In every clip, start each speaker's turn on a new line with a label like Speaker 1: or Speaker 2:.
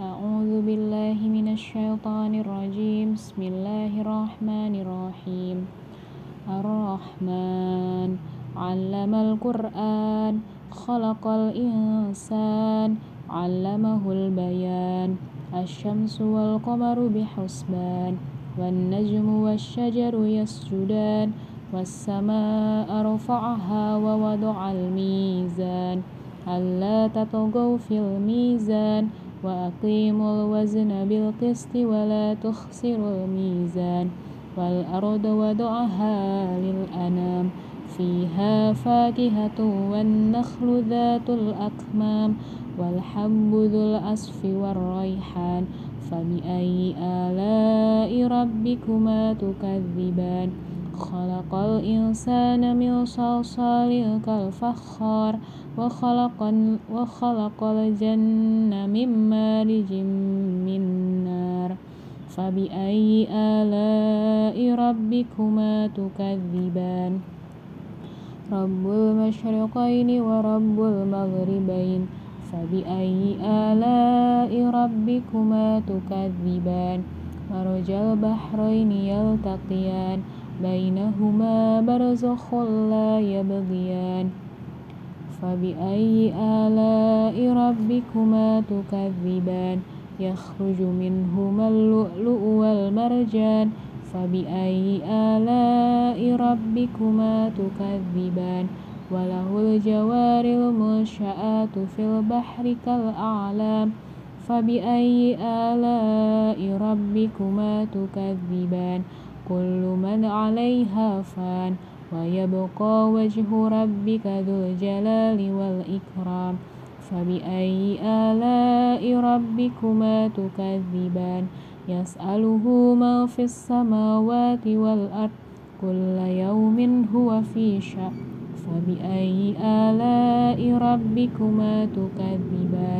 Speaker 1: أعوذ بالله من الشيطان الرجيم. بسم الله الرحمن الرحيم. الرحمن علم القرآن خلق الإنسان علمه البيان. الشمس والقمر بحسبان والنجم والشجر يسجدان والسماء رفعها ووضع الميزان. ألا تطغوا في الميزان وأقيموا الوزن بالقسط ولا تخسروا الميزان والأرض وضعها للأنام فيها فاكهة والنخل ذات الأكمام والحب ذو العصف والريحان فبأي آلاء ربكما تكذبان خلق الإنسان من صلصال كالفخار وخلق, وخلق الجنة من مارج من نار. فبأي آلاء ربكما تكذبان؟ رب المشرقين ورب المغربين. فبأي آلاء ربكما تكذبان؟ مرج البحرين يلتقيان. بينهما برزخ لا يبغيان. فبأي آلاء ربكما تكذبان؟ يخرج منهما اللؤلؤ والمرجان. فبأي آلاء ربكما تكذبان؟ وله الجوار المنشآت في البحر كالأعلام. فبأي آلاء ربكما تكذبان؟ كل من عليها فان ويبقى وجه ربك ذو الجلال والإكرام. فبأي آلاء ربكما تكذبان؟ يسأله ما في السماوات والأرض كل يوم هو في شأن. فبأي آلاء ربكما تكذبان؟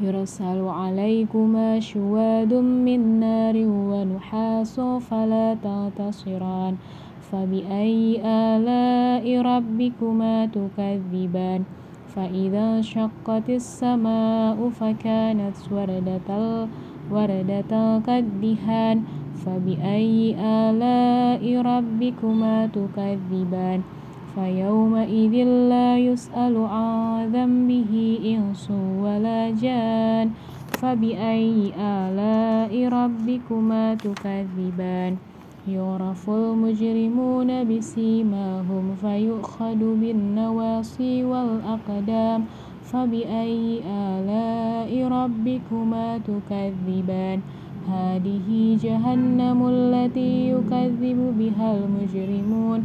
Speaker 1: يرسل عليكما شواد من نار ونحاس فلا تنتصران فبأي آلاء ربكما تكذبان؟ فإذا انشقت السماء فكانت وردة وردة كالدهان. فبأي آلاء ربكما تكذبان؟ فيومئذ لا يسأل عن ذنبه إنس ولا جان فبأي آلاء ربكما تكذبان؟ يعرف المجرمون بسيماهم فيؤخذ بالنواصي والأقدام فبأي آلاء ربكما تكذبان؟ هذه جهنم التي يكذب بها المجرمون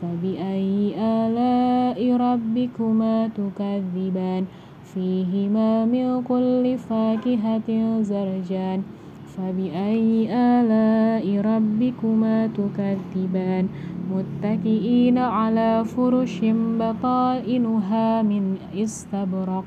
Speaker 1: فبأي آلاء ربكما تكذبان؟ فيهما من كل فاكهة زرجان. فبأي آلاء ربكما تكذبان؟ متكئين على فرش بطائنها من استبرق.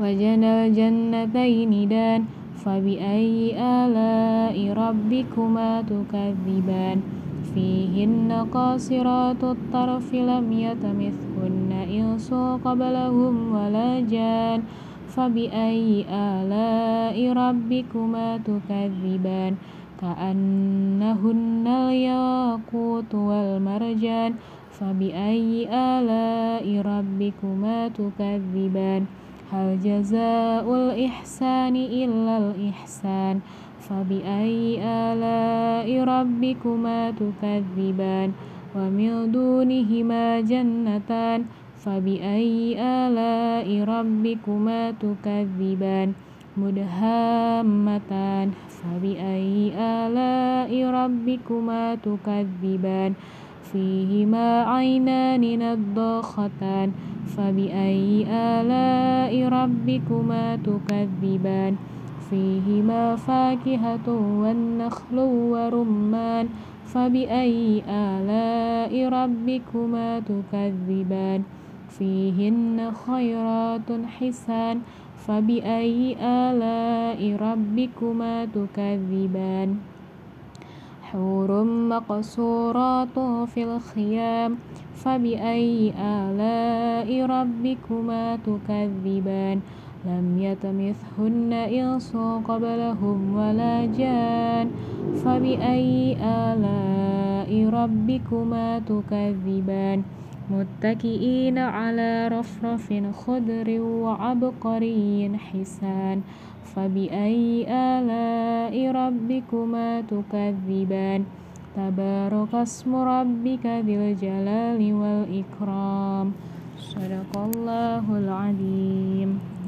Speaker 1: وجنى الجنتين دان. فبأي آلاء ربكما تكذبان؟ فيهن قاصرات الطرف لم يتمثهن إنس قبلهم ولا جان فبأي آلاء ربكما تكذبان؟ كأنهن الياقوت والمرجان فبأي آلاء ربكما تكذبان؟ هل جزاء الإحسان إلا الإحسان؟ فبأي آلاء ربكما تكذبان ومن دونهما جنتان فبأي آلاء ربكما تكذبان مدهامتان فبأي آلاء ربكما تكذبان فيهما عينان نضاختان فبأي آلاء ربكما تكذبان فيهما فاكهة والنخل ورمان فبأي آلاء ربكما تكذبان؟ فيهن خيرات حسان فبأي آلاء ربكما تكذبان؟ حور مقصورات في الخيام فبأي آلاء ربكما تكذبان؟ لم يتمثهن إنس قبلهم ولا جان فبأي آلاء ربكما تكذبان؟ متكئين على رفرف خضر وعبقري حسان فبأي آلاء ربكما تكذبان؟ تبارك اسم ربك ذي الجلال والإكرام. صدق الله العظيم.